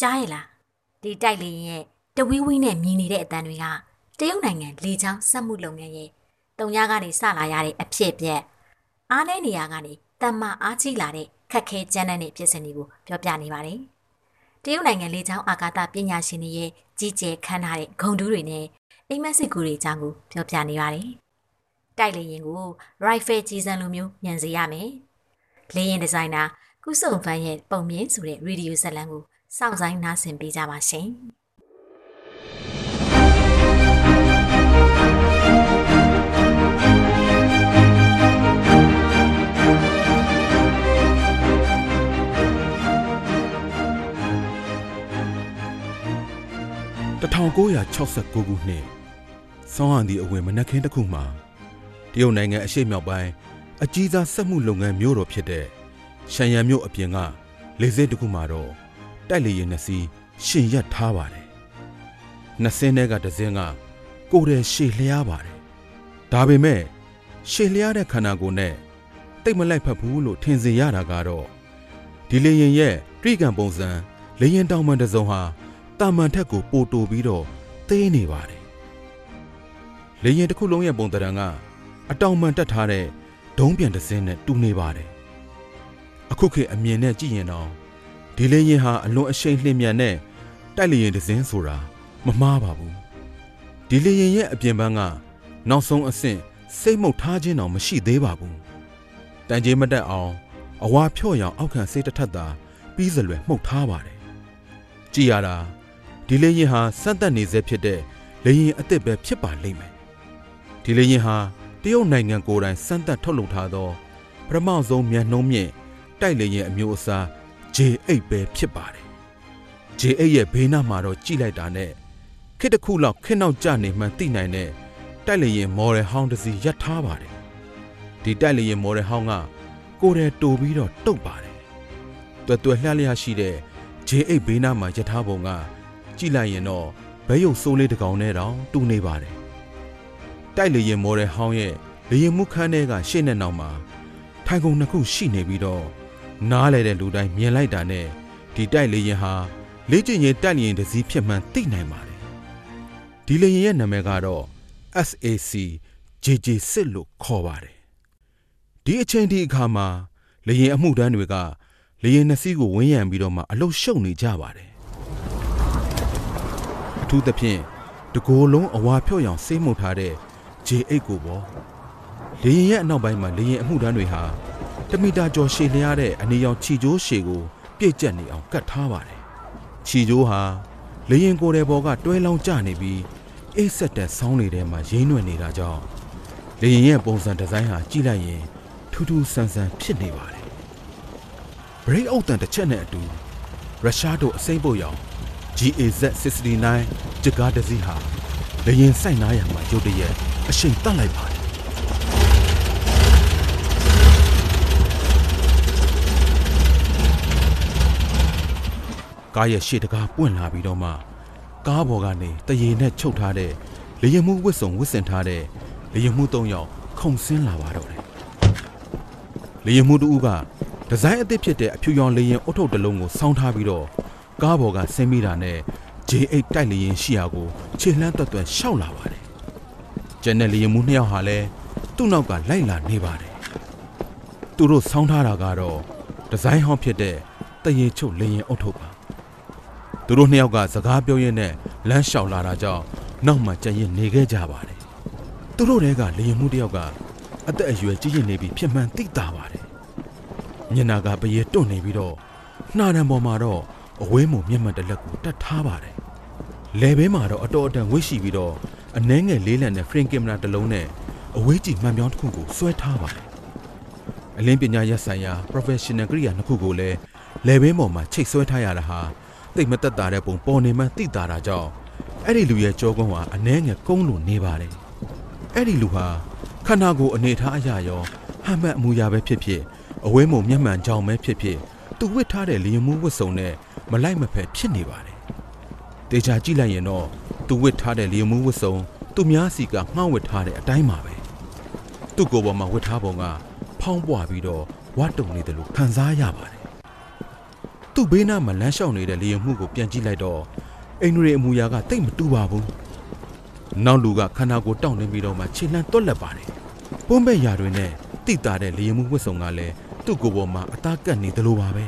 ကြားရလားဒီတိုက်လေရင်ရဲ့တဝီးဝီးနဲ့မြည်နေတဲ့အတန်တွေကတရုတ်နိုင်ငံလေချောင်းစက်မှုလုပ်ငန်းရဲ့တုံညာကနေစလာရတဲ့အဖြစ်ပြက်အားနည်းနေရကနေတမ္မာအားကြီးလာတဲ့ခက်ခဲကြမ်းတဲ့ဖြစ်စဉ်တွေကိုပြောပြနေပါတယ်။တရုတ်နိုင်ငံလေချောင်းအာကာသပညာရှင်တွေရဲ့ကြီးကျယ်ခမ်းနားတဲ့ဂုံတူးတွေနဲ့အိမ်မက်စစ်ကူတွေအကြောင်းကိုပြောပြနေပါတယ်။တိုက်လေရင်ကို rifle ကြီးစံလိုမျိုးညံစေရမယ်။လေရင်ဒီဇိုင်နာကုစုံဖန်ရဲ့ပုံမြင်ဆိုတဲ့ရေဒီယိုဇက်လန်ကို စောင့်ဆိုင်နားဆင်ပေးကြပါရှင်။1969ခုနှစ်ဆောင်းဟန်ဒီအဝင်မနက်ခင်းတစ်ခုမှာတရုတ်နိုင်ငံအရှေ့မြောက်ပိုင်းအကြီးစားစက်မှုလုပ်ငန်းမြို့တော်ဖြစ်တဲ့ရှန်ယန်မြို့အပြင်ကလေဆိပ်တစ်ခုမှာတော့ တိုက်လေယာဉ်နှစ်စီးရှင်ရက်ထားပါတယ်။နှစ်စင်းထဲကတစ်စင်းကကိုယ်တည်းရှေ့လျားပါတယ်။ဒါပေမဲ့ရှေ့လျားတဲ့ခန္ဓာကိုယ်နဲ့တိတ်မလိုက်ဖက်ဘူးလို့ထင်စေရတာကတော့ဒီလေယာဉ်ရဲ့ပြည်ကံပုံစံလေယာဉ်တောင်မှန်တစ်စုံဟာတာမန်ထက်ကိုပိုတိုပြီးတော့သေးနေပါတယ်။လေရင်တစ်ခုလုံးရဲ့ပုံတံကအတောင်မှန်တက်ထားတဲ့ဒုံးပြန်တစ်စင်းနဲ့တူနေပါတယ်။အခုခေတ်အမြင်နဲ့ကြည့်ရင်တော့ ဒီလေရင်ဟာအလွန်အရှိန်လျင်မြန်တဲ့တိုက်လေရင်တစ်စင်းဆိုတာမမှားပါဘူး။ဒီလေရင်ရဲ့အပြင်ပန်းကနောက်ဆုံးအဆင့်စိတ်မုတ်ထားခြင်းတော့မရှိသေးပါဘူး။တန်ကြေးမတက်အောင်အဝါဖြော့ရောင်အောက်ခံစိတ်တစ်ထက်သာပြီးစလွယ်မှုတ်ထားပါတယ်။ကြည်ရတာဒီလေရင်ဟာစမ်းသက်နေစေဖြစ်တဲ့လေရင်အစ်စ်ပဲဖြစ်ပါလိမ့်မယ်ဒီလေရင်ဟာတရုတ်နိုင်ငံကိုယ်တိုင်စမ်းသက်ထုတ်လုပ်ထားသောပထမဆုံးမြန်နှုံးမြင့်တိုက်လေရင်အမျိုးအစား J8 ပဲဖြစ်ပါတယ် J8 ရဲ့ဘေးနားမှာတော့ကြည့်လိုက်တာနဲ့ခစ်တစ်ခုလောက်ခင်းနောက်ကျနေမှန်းသိနိုင်တဲ့တိုက်လေရင်မော်ရယ်ဟောင်းတစ်စီးရပ်ထားပါတယ်ဒီတိုက်လေရင်မော်ရယ်ဟောင်းကကိုယ်တည်းတိုပြီးတော့တုတ်ပါတယ်တွယ်တွယ်လှလျရှိတဲ့ J8 ဘေးနားမှာရပ်ထားပုံကကြည့်လိုက်ရင်တော့ဘဲယုံစိုးလေးတစ်ကောင်နဲ့တောင်တူနေပါတယ်တိုက်လေရင်မော်ဒယ်ဟောင်းရဲ့လေရင်မှုခန်းထဲကရှေ့နဲ့နောက်မှာထိုင်ကုန်နှစ်ခုရှိနေပြီးတော့ နားလဲတဲ့လူတိုင်းမြင်လိုက်တာနဲ့ဒီတိုက်လေရင်ဟာလေးကျင်ရင်တိုက်လေရင်တစ်စီးဖြစ်မှန်းသိနိုင်ပါတယ်ဒီလေရင်ရဲ့နာမည်ကတော့ SAC JJ6 လို့ခေါ်ပါတယ်ဒီအချိန်ဒီအခါမှာလေရင်အမှုတန်းတွေကလေရင်နှစ်စီးကိုဝန်းရံပြီးတော့မှအလုရှုပ်နေကြပါတယ်ထူးသဖြင့်တကိုယ်လုံးအဝါဖြော့ရောင်ဆေးမှုတ်ထားတဲ့ J8 ကိုပေါ့လေရင်ရဲ့အနောက်ပိုင်းမှာလေရင်အမှုတန်းတွေဟာ တမီတာကျော်ရှည်လျားတဲ့အနေရောင်ခြီကျိုးရှည်ကိုပြည့်ကျက်နေအောင်ကတ်ထားပါတယ်ခြီကျိုးဟာလေရင်ကိုယ်တဲ့ဘောကတွဲလောင်းကျနေပြီးအိတ်ဆက်တဲ့ဆောင်းတွေထဲမှာရင်းနှွယ်နေတာကြောင့်လေရင်ရဲ့ပုံစံဒီဇိုင်းဟာကြည့်လိုက်ရင်ထူးထူးဆန်းဆန်းဖြစ်နေပါတယ်ဘရိတ်အုပ်တန်တစ်ချက်နဲ့အတူရုရှားတို့အစိမ့်ဖို့ရောင် GAZ 69ဂျကားတစီဟာလေရင်စိုက်နားရမှာရုတ်တရက်အရှိန်တက်လိုက်ပါတယ် ကားရဲ့ရှေ့တကားပွင့်လာပြီးတော့မှကားပေါ်ကနေတရေနဲ့ချုပ်ထားတဲ့လေရင်မှုဝစ်စုံဝစ်စင်ထားတဲ့လေရင်မှု၃ယောက်ခုံဆင်းလာပါတော့တယ်လေရင်မှုတူကဒီဇိုင်းအသစ်ဖြစ်တဲ့အဖြူရောင်လေရင်အုတ်ထုတ်တစ်လုံးကိုစောင်းထားပြီးတော့ကားပေါ်ကဆင်းမိတာနဲ့ J8 တိုက်လေရင်ရှိရာကိုခြေလှမ်းတွတ်တွတ်ရှောက်လာပါတယ်။ကျန်တဲ့လေရင်မှုနှစ်ယောက်ဟာလည်းသူ့နောက်ကလိုက်လာနေပါတယ်။သူတို့ဆောင်းထားတာကတော့ဒီဇိုင်းဟောင်းဖြစ်တဲ့တရေချုပ်လေရင်အုတ်ထုတ်ပါ။ သူတို့နှစ်ယောက်ကစကားပြောရင်းနဲ့လမ်းလျှောက်လာတာကြောင့်နောက်မှကြံရင်နေခဲ့ကြပါတယ်။သူတို့တွေကလေရင်မှုတစ်ယောက်ကအသက်အရွယ်ကြီးရင်နေပြီးဖြစ်မှန်သိတာပါတယ်။ညနာကပရေတွန့်နေပြီးတော့နှာတံပေါ်မှာတော့အဝဲမုံမျက်မှန်တစ်လက်ကိုတတ်ထားပါတယ်။လေဘဲမှာတော့အတော်အတန်ဝိရှိပြီးတော့အနှဲငယ်လေးလံတဲ့ frame camera တစ်လုံးနဲ့အဝေးကြည့်မှန်ပြောင်းတစ်ခုကိုဆွဲထားပါတယ်။အလင်းပညာရပ်ဆိုင်ရာ professional ကိရိယာနှစ်ခုကိုလည်းလေဘဲပေါ်မှာချိတ်ဆွဲထားရတာဟာ တိတ်မတက်တာတဲ့ပုံပေါ်နေမှသိတာတာကြောင့်အဲ့ဒီလူရဲ့ကြောကုန်းဟာအနှဲငယ်ကုန်းလို့နေပါတယ်။အဲ့ဒီလူဟာခန္ဓာကိုယ်အနေထားအရာရောဟမ်းမှတ်အမူအရာပဲဖြစ်ဖြစ်အဝဲမုံမျက်မှန်ကြောင်ပဲဖြစ်ဖြစ်သူဝစ်ထားတဲ့လျင်မှုဝတ်စုံနဲ့မလိုက်မဖက်ဖြစ်နေပါတယ်။တေချာကြည့်လိုက်ရင်တော့သူဝစ်ထားတဲ့လျင်မှုဝတ်စုံသူများစီကငှောက်ဝစ်ထားတဲ့အတိုင်းပါပဲ။သူ့ကိုယ်ပေါ်မှာဝစ်ထားပုံကဖောင်းပွားပြီးတော့ဝတ်တုံနေတယ်လို့ခံစားရပါတယ်။ သူ့ဘေးနားမှာလမ်းလျှောက်နေတဲ့လေရင်မှုကိုပြန်ကြည့်လိုက်တော့အိမ်ရီအမူအရာကတိတ်မတူပါဘူးနောက်လူကခန္ဓာကိုယ်တောင့်နေပြီးတော့မှခြေလှမ်းတွက်လက်ပါတယ်ပုံးဘက်ရာတွေနဲ့တိတာတဲ့လေရင်မှုဝတ်စုံကလည်းသူ့ကိုယ်ပေါ်မှာအသားကတ်နေသလိုပါပဲ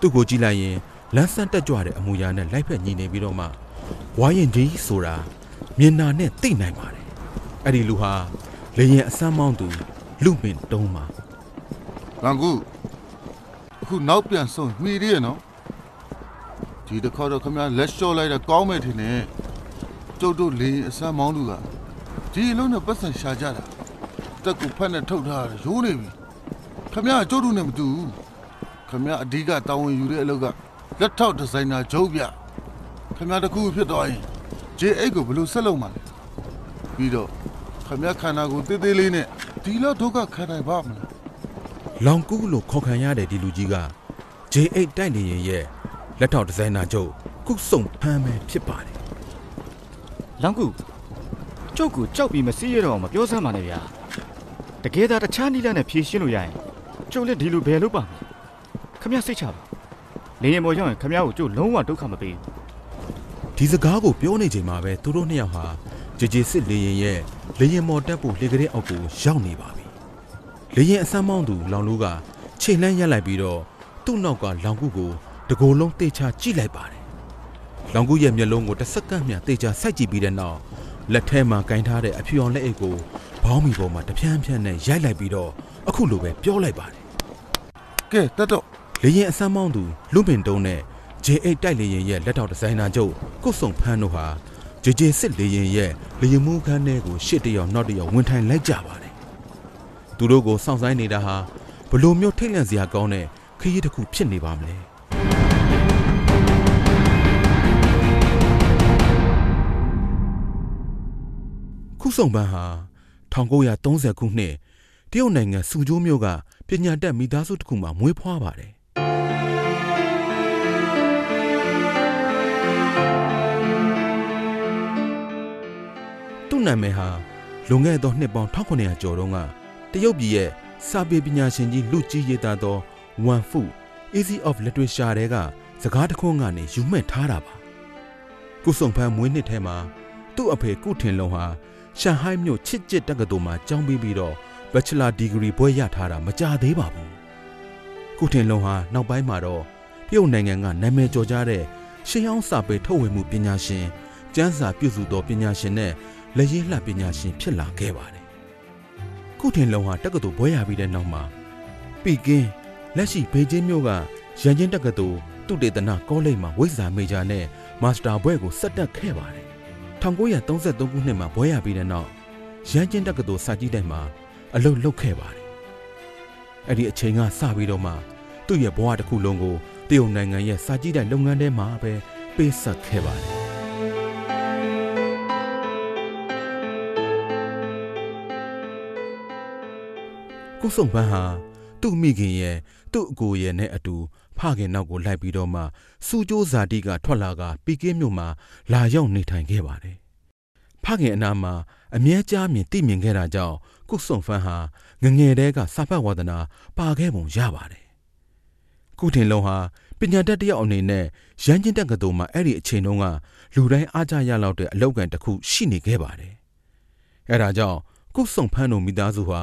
သူ့ကိုကြည့်လိုက်ရင်လမ်းဆန်းတက်ကြွတဲ့အမူအရာနဲ့လိုက်ဖက်ညီနေပြီးတော့မှဝိုင်းရင်ကြီးဆိုတာမျက်နာနဲ့သိနိုင်ပါတယ်အဲ့ဒီလူဟာလေရင်အစမ်းမောင်းသူလူမင်တုံးပါလန်ကူ အခုနောက်ပြန်ဆုံးမိရည်နော်ဒီတစ်ခါတော့ခမလက်လျှော့လိုက်တာကောင်းမယ်ထင်တယ်ကျုပ်တို့လေအစမ်းမောင်းလူကဒီအလုံးနဲ့ပတ်စံရှာကြတာတက်ကူဖက်နဲ့ထုတ်ထားတာရိုးနေပြီခမကျုပ်တို့နဲ့မတူဘူးခမအဓိကတာဝန်ယူတဲ့အလုပ်ကလက်ထောက်ဒီဇိုင်နာဂျုပ်ပြခမတခုဖြစ်သွားရင် JX ကိုဘယ်လိုဆက်လုပ်မှာလဲပြီးတော့ခမခန္ဓာကိုယ်သေးသေးလေးနဲ့ဒီလောက်ဒုက္ခခံနိုင်ပါမလား လောင်ကူးလို့ခေါ်ခံရတဲ့ဒီလူကြီးက J8 တိုက်နေရင်ရဲ့လက်ထောက်ဒီဇိုင်နာချုပ်ကုစုံဖမ်းမယ်ဖြစ်ပါတယ်လောင်ကူကျုပ်ကိုကြောက်ပြီးမစီးရတော့မပြောစမ်းပါနဲ့ဗျာတကယ်သာတခြားနီလာနဲ့ဖြေရှင်းလို့ရရင်ကျုပ်လည်းဒီလိုဘယ်လုပ်ပါမလဲခမရစိတ်ချပါလေရင်ပေါ်ရောက်ရင်ခမရကိုကျုပ်လုံးဝဒုက္ခမပေးဘူးဒီစကားကိုပြောနေချိန်မှာပဲသူတို့နှစ်ယောက်ဟာကြည်ကြည်စစ်လေရင်ရဲ့လေရင်မော်တက်ဖို့လေကလေးအောက်ကိုရောက်နေပါပြီ လေရင်အစမ်းမောင်းသူလောင်လူကခြေလှမ်းရက်လိုက်ပြီးတော့သူ့နောက်ကလောင်ကူကိုတကိုယ်လုံးတေချာကြည့်လိုက်ပါတယ်လောင်ကူရဲ့မျက်လုံးကိုတစ်စက္ကန့်မျှတေချာစိုက်ကြည့်ပြီးတဲ့နောက်လက်ထဲမှာကင်ထားတဲ့အဖြူအောင်လက်အိတ်ကိုဘောင်းမီပေါ်မှာတပြန်းပြန်းနဲ့ရိုက်လိုက်ပြီးတော့အခုလိုပဲပြောလိုက်ပါတယ်ကဲတက်တော့လေရင်အစမ်းမောင်းသူလူပင်တုံးနဲ့ J8 တိုက်လေရင်ရဲ့လက်ထောက်ဒီဇိုင်နာချုပ်ကုတ်ဆုံဖန်းတို့ဟာ JJ စစ်လေရင်ရဲ့လေရင်မှုခန်းထဲကိုရှစ်တယောက်နောက်တယောက်ဝင်ထိုင်လိုက်ကြပါတယ် သူတို့ကိုစောင့်ဆိုင်နေတာဟာဘလို့မျိုးထိတ်လန့်စရာကောင်းတဲ့ခရီးတစ်ခုဖြစ်နေပါမလဲခုဆုံပန်းဟာ1930ခုနှစ်တရုတ်နိုင်ငံစူဂျိုးမြို့ကပညာတတ်မိသားစုတစ်ခုမှာမွေးဖွားပါတယ်သူ့နာမည်ဟာလွန်ခဲ့သောနှစ်ပေါင်း1900ကျော်တုန်းက တရုတ်ပြည်ရဲ့စာပေပညာရှင်ကြီးလူကြီးရေးသားသော Wan Fu Easy of Literature တဲကစကားတစ်ခွန်းကနေယူမှတ်ထားတာပါကုဆုံဖန်းမွေးနှစ်ထဲမှာသူ့အဖေကုထင်လုံဟာရှန်ဟိုင်းမြို့ချစ်ကျစ်တက္ကသိုလ်မှာကျောင်းပြီးပြီးတော့ Bachelor Degree ဘွဲ့ရထားတာမကြသေးပါဘူးကုထင်လုံဟာနောက်ပိုင်းမှာတော့တရုတ်နိုင်ငံကနာမည်ကျော်ကြားတဲ့ရှေးဟောင်းစာပေထုတ်ဝေမှုပညာရှင်ကျမ်းစာပြုစုသောပညာရှင်နဲ့လက်ရည်လှပညာရှင်ဖြစ်လာခဲ့ပါတယ် ကုထင်လုံဟာတက္ကသိုလ်ဘွဲ့ရပြီးတဲ့နောက်မှာပီကင်းလက်ရှိဘေကျင်းမြို့ကရန်ချင်းတက္ကသိုလ်တုတေသနကောလိပ်မှာဝိဇ္ဇာမေဂျာနဲ့မာစတာဘွဲ့ကိုဆက်တက်ခဲ့ပါတယ်1933ခုနှစ်မှာဘွဲ့ရပြီးတဲ့နောက်ရန်ချင်းတက္ကသိုလ်စာကြည့်တိုက်မှာအလုပ်လုပ်ခဲ့ပါတယ်အဲ့ဒီအချိန်ကစပြီးတော့မှသူ့ရဲ့ဘဝတစ်ခုလုံးကိုတရုတ်နိုင်ငံရဲ့စာကြည့်တိုက်လုပ်ငန်းထဲမှာပဲပေးဆက်ခဲ့ပါတယ် ကုစုံပန်းဟာသူ့မိခင်ရဲ့သူ့အကိုရဲ့နဲ့အတူဖခင်နောက်ကိုလိုက်ပြီးတော့မှစူကြိုးဇာတိကထွက်လာကပီကင်းမြို့မှာလာရောက်နေထိုင်ခဲ့ပါတယ်။ဖခင်အနာမှာအမြဲကြားမြင်သိမြင်ခဲ့တာကြောင့်ကုစုံဖန်းဟာငငယ်တဲကစာဖတ်ဝါဒနာပါခဲ့ပုံရပါတယ်။ကုထင်လုံးဟာပညာတတ်တစ်ယောက်အနေနဲ့ရန်ချင်းတက္ကသိုလ်မှာအဲ့ဒီအချိန်တုန်းကလူတိုင်းအားကြရလောက်တဲ့အလောက်ကန်တစ်ခုရှိနေခဲ့ပါတယ်။အဲဒါကြောင့်ကုစုံဖန်းတို့မိသားစုဟာ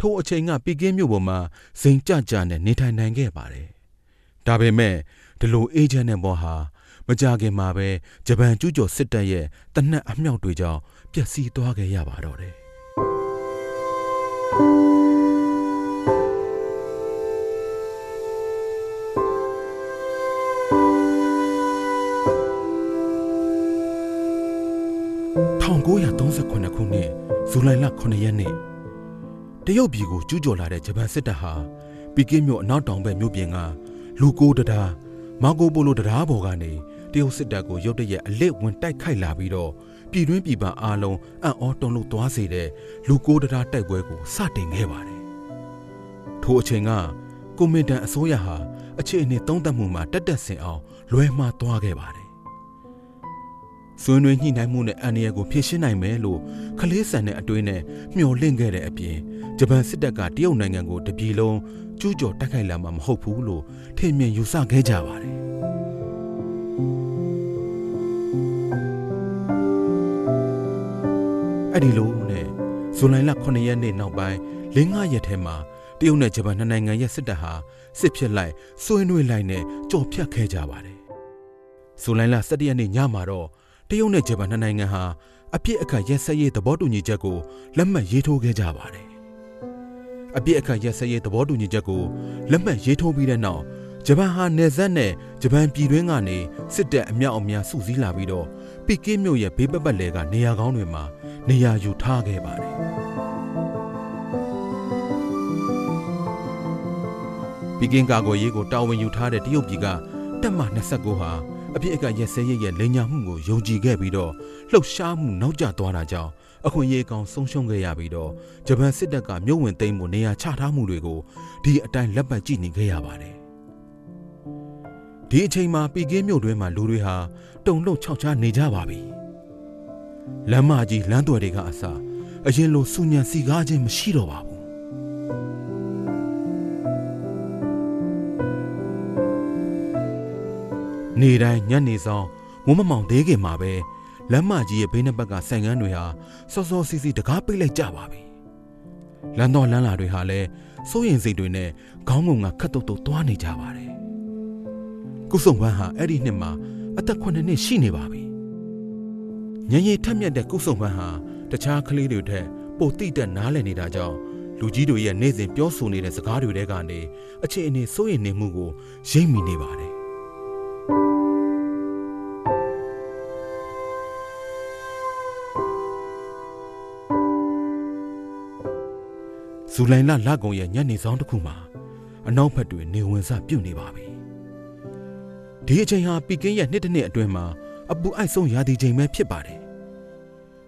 ထိုအချိန်ကပီကင်းမြို့ပေါ်မှာဇိမ်ကြကြနဲ့နေထိုင်နိုင်ခဲ့ပါတယ်။ဒါပေမဲ့ဒီလိုအေဂျင့်တဲ့ဘောဟာမကြခင်မှာပဲဂျပန်ကျူးကျော်စစ်တပ်ရဲ့တနက်အမြောက်တွေကြောင့်ပျက်စီးသွားခဲ့ရပါတော့တယ်။1938ခုနှစ်ဇူလိုင်လ9ရက်နေ့တ ရုတ်ပြည်ကိုကျူးကျော်လာတဲ့ဂျပန်စစ်တပ်ဟာပီကင်းမြို့အနောက်တောင်ဘက်မြို့ပြင်ကလူကိုတဒါမာကိုပိုလိုတဒါဘော်ကနေတရုတ်စစ်တပ်ကိုရုတ်တရက်အလစ်ဝင်တိုက်ခိုက်လာပြီးတော့ပြည်တွင်းပြည်ပအားလုံးအံ့ဩတုန်လှုပ်သွားစေတဲ့လူကိုတဒါတိုက်ပွဲကိုစတင်ခဲ့ပါတယ်။ထိုအချိန်ကကွန်မန်ဒန်အစိုးရဟာအခြေအနေသုံးသပ်မှုမှာတက်တက်ဆင်အောင်လွဲမှားသွားခဲ့ပါတယ်။ ဆွေးနွေးညှိနှိုင်းမှုနဲ့အန်ရကိုဖြည့်ရှင်းနိုင်မယ်လို့ခလေးဆန်တဲ့အတွေးနဲ့မျှော်လင့်ခဲ့တဲ့အပြင်ဂျပန်စစ်တပ်ကတရုတ်နိုင်ငံကိုတပြည်လုံးကျူးကျော်တိုက်ခိုက်လာမှာမဟုတ်ဘူးလို့ထင်မြင်ယူဆခဲ့ကြပါတယ်အဲ့ဒီလိုနဲ့ဇူလိုင်လ9ရက်နေ့နောက်ပိုင်းလင်း9ရက်ထဲမှာတရုတ်နဲ့ဂျပန်နှစ်နိုင်ငံရဲ့စစ်တပ်ဟာစစ်ဖြစ်လိုက်ဆွေးနွေးလိုက်နဲ့ကြော်ဖြတ်ခဲ့ကြပါတယ်ဇူလိုင်လ17ရက်နေ့ညမှာတော့ တရုတ်နဲ့ဂျပန်နှစ်နိုင်ငံဟာအပြစ်အခတ်ရက်စက်ရေးသဘောတူညီချက်ကိုလက်မှတ်ရေးထိုးခဲ့ကြပါတယ်အပြစ်အခတ်ရက်စက်ရေးသဘောတူညီချက်ကိုလက်မှတ်ရေးထိုးပြီးတဲ့နောက်ဂျပန်ဟာနယ်စပ်နဲ့ဂျပန်ပြည်တွင်းကနေစစ်တပ်အမြောက်အများစုစည်းလာပြီးတော့ပီကင်းမြို့ရဲ့ဘေးပတ်ပတ်လည်ကနေရာကောင်းတွေမှာနေရာယူထားခဲ့ပါတယ်ပီကင်းကာကွယ်ရေးကိုတာဝန်ယူထားတဲ့တရုတ်ပြည်ကတပ်မ29ဟာ အပြစ်အကရက်စဲရဲ့လိန်ညာမှုကိုယုံကြည်ခဲ့ပြီးတော့လှုပ်ရှားမှုနောက်ကျသွားတာကြောင့်အခွင့်အရေးကောင်ဆုံးရှုံးခဲ့ရပြီးတော့ဂျပန်စစ်တပ်ကမြို့ဝင်သိမ်းမှုနေရာချထားမှုတွေကိုဒီအတိုင်းလက်ပတ်ကြည့်နေခဲ့ရပါတယ်ဒီအချိန်မှာပီကင်းမြို့တွင်းမှာလူတွေဟာတုံ့လုံခြောက်ချားနေကြပါပြီလမ်းမကြီးလမ်းသွယ်တွေကအစအရင်လိုစူညံစီကားခြင်းမရှိတော့ပါဘူး နေတိုင်းညနေဆောင်မိုးမမောင်သေးခင်မှာပဲလမ်းမကြီးရဲ့ဘေးနှစ်ဘက်ကဆိုင်ကန်းတွေဟာစောစောစီးစီးတကားပိတ်လိုက်ကြပါပြီ။လမ်းတော်လမ်းလာတွေဟာလည်းစိုးရင်စိတ်တွေနဲ့ခေါင်းငုံကခတ်တုတ်တုတ်သွားနေကြပါတယ်။ကုစုံပန်းဟာအဲ့ဒီနှစ်မှာအသက်9နှစ်ရှိနေပါပြီ။ညင်ရီထက်မြက်တဲ့ကုစုံပန်းဟာတခြားကလေးတွေထက်ပိုတိတက်နားလည်နေတာကြောင့်လူကြီးတွေရဲ့နေ့စဉ်ပြောဆိုနေတဲ့စကားတွေထဲကနေအခြေအနေစိုးရင်နေမှုကိုရိပ်မိနေပါတယ် ဇူလိုင်လလကုံရဲ့ညနေဆောင်တစ်ခုမှာအနောက်ဘက်တွေနေဝင်စပြုတ်နေပါပြီဒီအချိန်ဟာပီကင်းရဲ့နှစ်တစ်နှစ်အတွင်းမှာအပူအိုက်ဆုံးရာသီချိန်ပဲဖြစ်ပါတယ်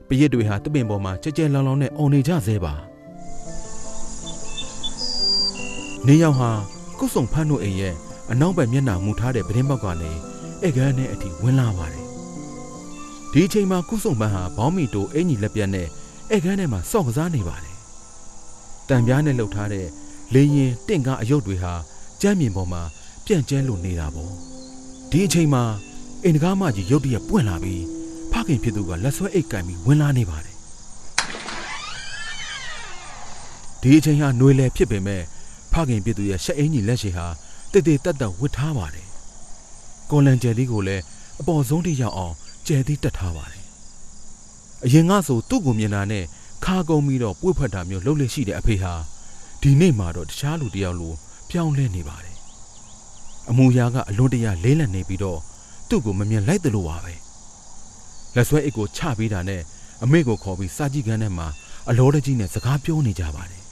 ပရစ်တွေဟာတပင်ပေါ်မှာကြဲကြဲလောင်လောင်နဲ့អော်နေကြသေးပါနေရောက်ဟာကုစုံဖန်းတို့အိမ်ရဲ့အနောက်ဘက်မျက်နှာမူထားတဲ့ပတင်းပေါက်ကနေဧကန်နဲ့အထိဝင်လာပါတယ်ဒီအချိန်မှာကုစုံပန်းဟာဘောင်းမီတိုအင်ကြီးလက်ပြတ်နဲ့ဧကန်ထဲမှာစော့ကစားနေပါတယ် တံပြားနဲ့လှုပ်ထားတဲ့လေရင်တင့်ကားအယုတ်တွေဟာကြမ်းမြင်ပေါ်မှာပြန့်ကျဲလို့နေတာပေါ့ဒီအချိန်မှာအင်တကားမကြီးရုတ်တရက်ပွင့်လာပြီးဖခင်ဖြစ်သူကလက်ဆွဲအိတ်ကင်ပြီးဝင်လာနေပါတယ်ဒီအချိန်ဟာຫນွေလယ်ဖြစ်ပေမဲ့ဖခင်ဖြစ်သူရဲ့ရှက်အင်းကြီးလက်ရှိဟာတိတ်တိတ်တက်တက်ဝစ်ထားပါတယ်ကွန်လန်ကျယ်လေးကိုလည်းအပေါ်ဆုံးထိရောက်အောင်ကျယ်သီးတက်ထားပါတယ်အရင်ကဆိုသူ့ကိုမြင်တာနဲ့ ခါကုံပြီးတော့ပွေ့ဖက်တာမျိုးလှုပ်လက်ရှိတဲ့အဖေဟာဒီနေ့မှတော့တခြားလူတယောက်လိုပြောင်းလဲနေပါတယ်အမူအရာကအလွန်တရာလေးလံနေပြီးတော့သူ့ကိုမမြင်လိုက်သလိုပါပဲလက်ဆွဲအိတ်ကိုချပေးတာနဲ့အမေကိုခေါ်ပြီးစာကြည့်ကန်းထဲမှာအလောတကြီးနဲ့စကားပြောနေကြပါတယ်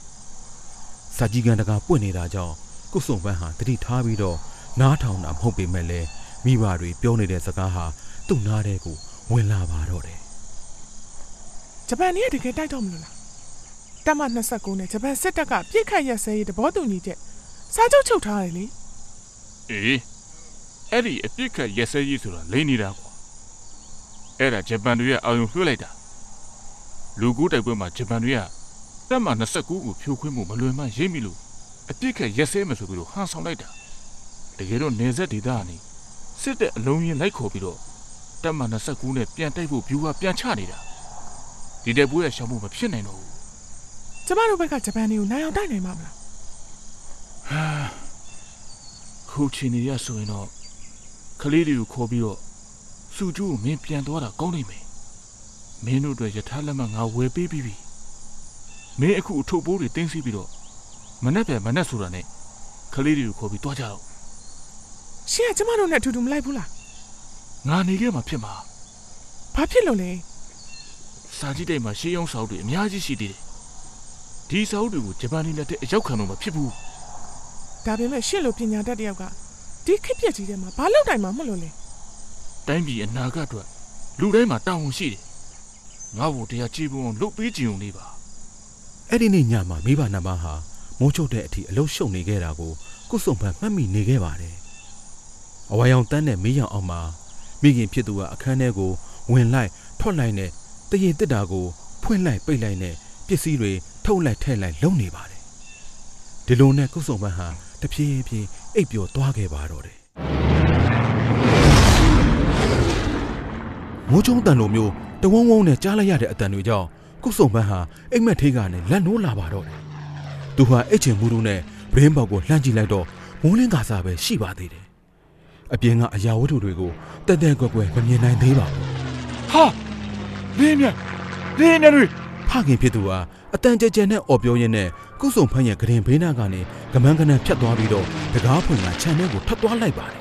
စာကြည့်ကန်းတကာပွင့်နေတာကြောင့်ကုစုံပန်းဟာတတိထားပြီးတော့နားထောင်တာမဟုတ်ပေမဲ့လည်းမိဘတွေပြောနေတဲ့စကားဟာသူ့နားထဲကိုဝင်လာပါတော့တယ် ဂျပန်နေတကယ်တိုက်တော့မလို့လားတမ29နဲ့ဂျပန်စစ်တပ်ကပြစ်ခတ်ရက်စဲရေးတဘောတူညီချက်စာချုပ်ချုပ်ထားတယ်လေအေးအဲ့ဒီအပြစ်ခတ်ရက်စဲကြီးဆိုတာလိမ့်နေတာကွာအဲ့ဒါဂျပန်တွေရဲ့အာရုံလွှဲလိုက်တာလူကူးတိုက်ပွဲမှာဂျပန်တွေကတပ်မ29ကိုဖြိုခွင်းမှုမလွယ်မှရိပ်မိလို့အပြစ်ခတ်ရက်စဲမယ်ဆိုပြီးတော့ဟန်ဆောင်လိုက်တာတကယ်တော့နေဆက်ဒေသကနေစစ်တပ်အလုံးကြီးလိုက်ခေါ်ပြီးတော့တပ်မ29နဲ့ပြန်တိုက်ဖို့ဗျူဟာပြန်ချနေတာ ဒီတဲ့ပွဲရဲ့ရှောင်မှုမဖြစ်နိုင်တော့ဘူးကျမတို့ဘက်ကဂျပန်တွေကိုနိုင်အောင်တိုက်နိုင်မှာမလားခုချင်နေရဆိုရင်တော့ကလေးတွေကိုခေါ်ပြီးတော့စုကျိုးကိုမင်းပြန်သွားတာကောင်းနေမယ်မင်းတို့အတွက်ယထာလက်မှငါဝယ်ပေးပြီးပြီမင်းအခုအထုပ်ပိုးတွေတင်းစီပြီးတော့မနဲ့ပဲမနဲ့ဆိုတာနဲ့ကလေးတွေကိုခေါ်ပြီးသွားကြတော့ရှင်ကကျမတို့နဲ့အတူတူမလိုက်ဘူးလားငါနေခဲ့မှာဖြစ်မှာဘာဖြစ်လို့လဲ စာကြည့်တိုက်မှာရှေးအောင်စာအုပ်တွေအများကြီးရှိသေးတယ်ဒီစာအုပ်တွေကိုဂျပန်နေလက်တဲ့အရောက်ခံလို့မဖြစ်ဘူးဒါပေမဲ့ရှင်လိုပညာတတ်တယောက်ကဒီခက်ပြက်ကြီးထဲမှာဘာလုပ်နိုင်မှာမလို့လဲတိုင်းပြည်အနာဂတ်အတွက်လူတိုင်းမှာတာဝန်ရှိတယ်ငါ့ဘောတရားကြည်ပုံအောင်လုပ်ပေးကြုံနေပါအဲ့ဒီနေ့ညမှာမိဘနှစ်ပါးဟာမိုးချုပ်တဲ့အထိအလုရှုံနေခဲ့တာကိုကုစုံဖန်မှတ်မိနေခဲ့ပါတယ်။အဝါရောင်တန်းတဲ့မီးရောင်အောက်မှာမိခင်ဖြစ်သူကအခန်းထဲကိုဝင်လိုက်ထွက်လိုက်နဲ့ တရင်တစ်တာကို ဖွင့်လိုက်ပိတ်လိုက်နဲ့ပစ္စည်းတွေထုတ်လိုက်ထဲ့လိုက်လုံနေပါတယ်ဒီလိုနဲ့ကုစုံပန်းဟာတဖြည်းဖြည်းအိပ်ပျော်သွားခဲ့ပါတော့တယ်မိုးချုံတန်လိုမျိုးတဝုံဝုံနဲ့ကြားလိုက်ရတဲ့အတန်တွေကြောင့်ကုစုံပန်းဟာအိမ်မက်ထေးကနေလက်နိုးလာပါတော့တယ်သူဟာအိတ်ချင်မှုတို့နဲ့ဗရင်းပေါက်ကိုလှမ်းကြည့်လိုက်တော့မိုးလင်းကာစားပဲရှိပါသေးတယ်အပြင်ကအရာဝတ္ထုတွေကိုတက်တက်ကွက်ကွက်မမြင်နိုင်သေးပါဘူးဟာ လင်းမြန်လင်းမြန်တွေဖခင်ဖြစ်သူဟာအတန်ကြဲကြဲနဲ့အော်ပြောရင်းနဲ့ကုစုံဖန်းရဲ့ဂရင်ဘေးနာကနေကမန်းကနန်းဖြတ်သွားပြီးတော့တကားဖွင့်ကခြံထဲကိုထပ်သွားလိုက်ပါတယ်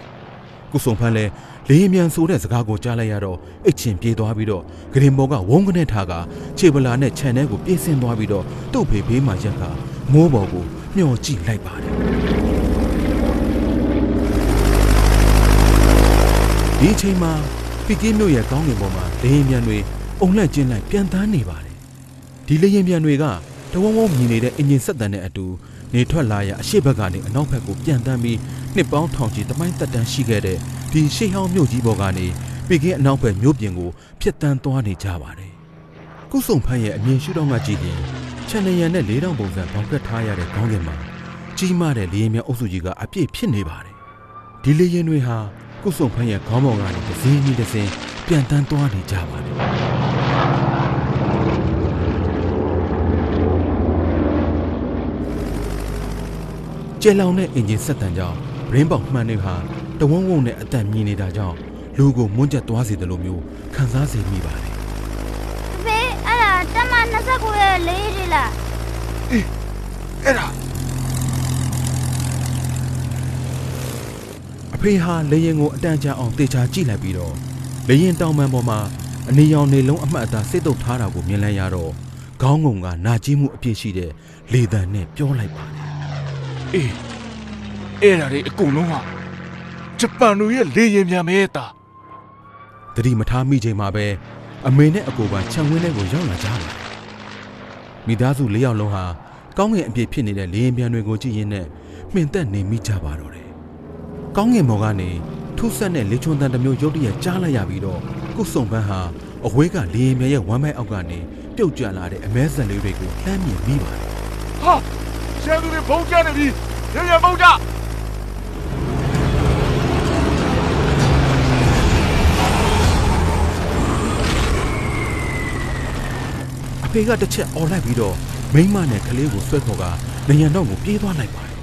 ကုစုံဖန်းလည်းလေးမြန်ဆိုတဲ့စကားကိုကြားလိုက်ရတော့အိတ်ချင်ပြေးသွားပြီးတော့ဂရင်ဘောကဝုန်းကနေထားကခြေပလာနဲ့ခြံထဲကိုပြေးဆင်းသွားပြီးတော့သူ့ဖေဘေးမှာရက်ကမိုးပေါ်ကိုမျောကြည့်လိုက်ပါတယ်ဒီအချိန်မှာပီကင်းမြို့ရဲ့ကောင်းကင်ပေါ်မှာလေးမြန်တွေ အုံလက်ကျင်းလိုက်ပြန်တန်းနေပါတယ်ဒီလေရင်ပြန်တွေကတဝုံဝုံမြင်နေတဲ့အင်ဂျင်ဆက်တန်တဲ့အတူနေထွက်လာရအရှိဘက်ကနေအနောက်ဘက်ကိုပြန်တန်းပြီးနှစ်ပေါင်းထောင်ချီတမိုင်းတက်တန်းရှိခဲ့တဲ့ဒီရှေးဟောင်းမြို့ကြီးပေါ်ကနေပေကင်းအနောက်ဘက်မြို့ပြင်ကိုဖျက်တန်းသွားနေကြပါတယ်။ကုစုံဖန်းရဲ့အမြင်ရှုထောင့်ကကြည့်ရင်ချန်နရံနဲ့လေးတောင်ပုံစံပေါင်ကတ်ထားရတဲ့ခေါင်းကင်မှာကြီးမားတဲ့လေရင်မြန်အုပ်စုကြီးကအပြည့်ဖြစ်နေပါတယ်။ဒီလေရင်တွေဟာကုစုံဖန်းရဲ့ခေါင်းပေါ်ကနေတစ်စင်းပြီးတစ်စင်း ပြန်တန်းသွားနေကြပါတယ်။ကျဲလောင်တဲ့အင်ဂျင်ဆက်တန်ကြောင့်ရင်းပေါက်မှန်တွေဟာတဝုံဝုံနဲ့အတန်မြည်နေတာကြောင့်လူကိုမွန်းကျက်သွားစေတယ်လို့မျိုးခံစားစေမိပါတယ်ဖေးအဲ့ဒါတမ29ရဲ့လေးတွေလားအဲ့ဒါအဖေဟာလေရင်ကိုအတန်ကြာအောင်တေချာကြည့်လိုက်ပြီးတော့ လေရင်တောင်ပန်ပေါ်မှာအနေရောင်နေလုံးအမှတ်အသားစိတ်တုပ်ထားတာကိုမြင်လိုက်ရတော့ခေါင်းငုံကနာကျင်မှုအပြည့်ရှိတဲ့လေတံနဲ့ပြောလိုက်ပါတယ်အေးအဲ့ဒါတွေအကုန်လုံးဟာဂျပန်တို့ရဲ့လေရင်မြန်မဲတာတတိမထားမိချိန်မှာပဲအမေနဲ့အကိုပါခြံဝင်းထဲကိုရောက်လာကြတယ်မိသားစု၄ယောက်လုံးဟာကောင်းငင်အပြည့်ဖြစ်နေတဲ့လေရင်ပြန်တွေကိုကြည့်ရင်းနဲ့မှင်သက်နေမိကြပါတော့တယ်ကောင်းငင်ဘော်ကနေထူးဆန်းတဲ့လေချွန်တန်တစ်မျိုးရုတ်တရက်ကြားလိုက်ရပြီးတော့ကုစုံပန်းဟာအဝေးကလေရင်ပြန်ရဲ့ဝမ်းမိုက်အောက်ကနေပြုတ်ကျလာတဲ့အမဲဆန်လေးတွေကိုလှမ်းမြင်မိပါတယ်ဟာရှမ်းသူတွေဘုံကျနေပြီရရဘုံကျအဖေကတစ်ချက်អော်လိုက်ပြီးတော့မိန်းမနဲ့ကလေးကိုဆွဲခေါ်ကနေရန်တော့ကိုပြေးသွားလိုက်ပါတယ်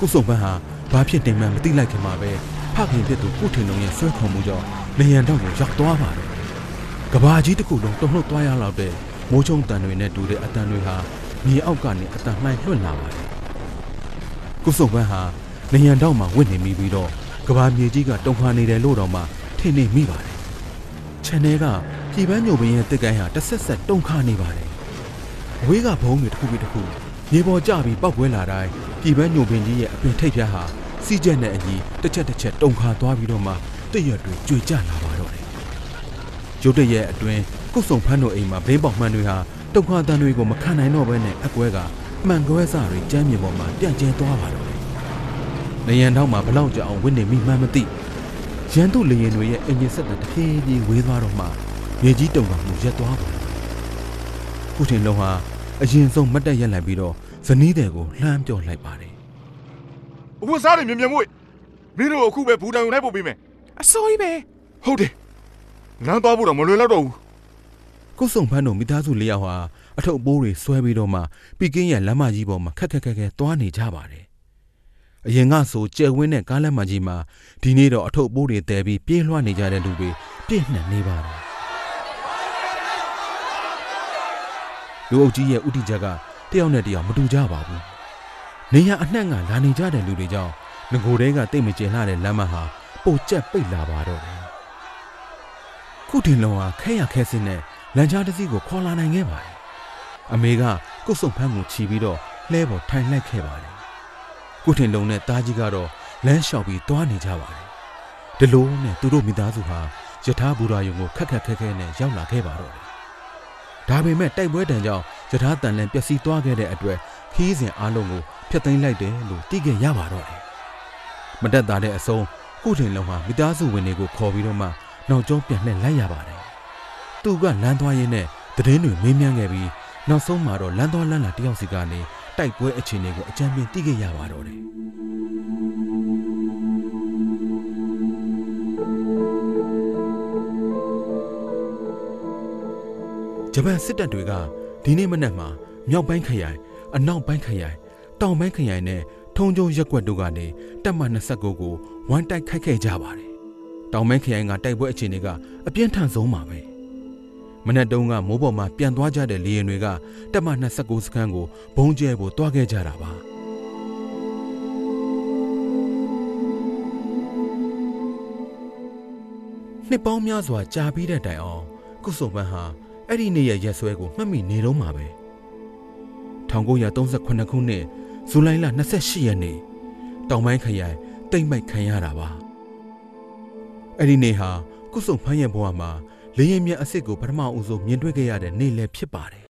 ကုစုံပန်းဟာဘာဖြစ်နေမှန်းမသိလိုက်ခင်မှာပဲဖ ခင်ဖြစ်သူကုထင်လုံးရဲ့ဆွဲခေါ်မှုကြောင့်နေရန်တော့ကိုရောက်သွားပါတယ်ကဘာကြီးတစ်ခုလုံးတုန်လှုပ်သွားရလောက်တဲ့မိုးချုံတန်တွေနဲ့တူတဲ့အတန်တွေဟာမြေအောက်ကနေအတန်မှိုင်းလွှတ်လာပါတယ်ကုစုံပန်းဟာနေရန်တော့မှဝင့်နေမိပြီးတော့ကဘာမြေကြီးကတုန်ခါနေတယ်လို့တော့မှထင်နေမိပါတယ်ခြံထဲကပြည်ပန်းညိုပင်ရဲ့တစ်ကိုင်းဟာတစ်ဆက်ဆက်တုန်ခါနေပါတယ်။ဝေးကဘုံတွေတစ်ခုပြီးတစ်ခုမြေပေါ်ကျပြီးပောက်ကွဲလာတိုင်းပြည်ပန်းညိုပင်ကြီးရဲ့အပင်ထိပ်ဖြားဟာ စီးကျက်နဲ့အညီတစ်ချက်တစ်ချက်တုန်ခါသွားပြီးတော့မှတည့်ရွက်တွေကျွေကျလာပါတော့တယ်။ရုတ်တရက်အတွင်းကုတ်ဆုံဖန်းတို့အိမ်မှာဘင်းပေါက်မှန်တွေဟာတုန်ခါတန်တွေကိုမခံနိုင်တော့ဘဲနဲ့အကွဲကမှန်ကွဲစတွေကျမ်းမြေပေါ်မှာပြန့်ကျဲသွားပါတော့တယ်။နေရန်တော့မှဘလောက်ကြအောင်ဝင့်နေမိမှန်းမသိရန်သူလေရင်တွေရဲ့အင်ဂျင်ဆက်တဲ့တဖြည်းဖြည်းဝေးသွားတော့မှမြေကြီးတုံတော်မှုရက်သွားပါခုထင်လုံးဟာအရင်ဆုံးမတ်တက်ရက်လိုက်ပြီးတော့ဇနီးတဲ့ကိုလှမ်းပြောလိုက်ပါတယ် အဝတ်စားတွေမြင်မြန်မွေ့မင်းတို့အခုပဲဘူတန်ုံလိုက်ပို့ပေးမယ်အစိုးကြီးပဲဟုတ်တယ်လမ်းသွားဖို့တော့မလွယ်တော့တော့ဘူးကုတ်ဆုံဖန်းတို့မိသားစုလေးယောက်ဟာအထုပ်အပိုးတွေဆွဲပြီးတော့မှပီကင်းရဲ့လမ်းမကြီးပေါ်မှာခက်ခက်ခက်ခက်သွားနေကြပါတယ်အရင်ကဆိုကျယ်ဝင်းတဲ့ကားလမ်းမကြီးမှာဒီနေ့တော့အထုပ်အပိုးတွေတဲပြီးပြေးလွှားနေကြတဲ့လူတွေပြည့်နှံ့နေပါတယ်လူအုပ်ကြီးရဲ့ဥတီချက်ကတယောက်နဲ့တယောက်မတူကြပါဘူး နေရအနှံ့ကလာနေကြတဲ့လူတွေကြောင့်ငကိုတဲကတိတ်မကျင်လှတဲ့လမ်းမဟာပိုကျက်ပိတ်လာပါတော့တယ်ခုတင်လုံးဟာခဲရခဲစင်းနဲ့လမ်းကြားတစ်စီးကိုခေါ်လာနိုင်ခဲ့ပါတယ်အမေကကုတ်ဆုံဖန်းကိုခြီးပြီးတော့လှဲပေါ်ထိုင်လိုက်ခဲ့ပါတယ်ကုထင်လုံးနဲ့တားကြီးကတော့လမ်းလျှောက်ပြီးတွားနေကြပါတယ်။ဒီလိုနဲ့သူတို့မိသားစုဟာယထာဘူရာယုံကိုခက်ခက်ခဲခဲနဲ့ရောက်လာခဲ့ပါတော့တယ်။ဒါပေမဲ့တိုက်ပွဲတန်ကြောင့်ယထာတန်လန်ပျက်စီးသွားခဲ့တဲ့အတွက်ခီးစဉ်အားလုံးကို ဖျက်သိမ်းလိုက်တယ်လို့သိခဲ့ရပါတော့တယ်။မတက်တာတဲ့အဆုံးကုထင်လုံးဟာမိသားစုဝင်တွေကိုခေါ်ပြီးတော့မှနောက်ကျောပြန်လှည့်လိုက်ရပါတယ်။သူကလမ်းသွားရင်းနဲ့သတင်းတွေမေးမြန်းခဲ့ပြီးနောက်ဆုံးမှာတော့လမ်းသွားလမ်းလာတယောက်စီကနေတိုက်ပွဲအခြေအနေကိုအကြံပေးသိခဲ့ရပါတော့တယ်ဂျပန်စစ်တပ်တွေကဒီနေ့မနက်မှာမြောက်ပိုင်းခရိုင်အနောက်ပိုင်းခရိုင် တောင်ပိုင်းခရိုင်နဲ့ထုံကျုံရက်ကွက်တို့ကနေတပ်မ29ကိုဝမ်းတိုက်ခိုက်ခဲ့ကြပါတယ်။တောင်ပိုင်းခရိုင်ကတိုက်ပွဲအခြေအနေကအပြင်းထန်ဆုံးပါပဲ။မနက်တုန်းကမိုးပေါ်မှာပြန်သွားကြတဲ့လေယာဉ်တွေကတပ်မ29စခန်းကိုဘုံကျဲဖို့တွားခဲ့ကြတာပါ။နှစ်ပေါင်းများစွာကြာပြီးတဲ့တိုင်အောင်ကုစုံပန်းဟာအဲ့ဒီနေ့ရဲ့ရက်စွဲကိုမှတ်မိနေတော့မှာပဲ1938ခုနှစ် ဇူလိုင်လ28ရက်နေ့တောင်ပိုင်းခရိုင်တိတ်မိုက်ခံရတာပါအဲ့ဒီနေ့ဟာကုစုံဖမ်းရဲ့ဘဝမှာလေရင်မြတ်အစ်စ်ကိုပထမဦးဆုံးမြင်တွေ့ခဲ့ရတဲ့နေ့လည်းဖြစ်ပါတယ်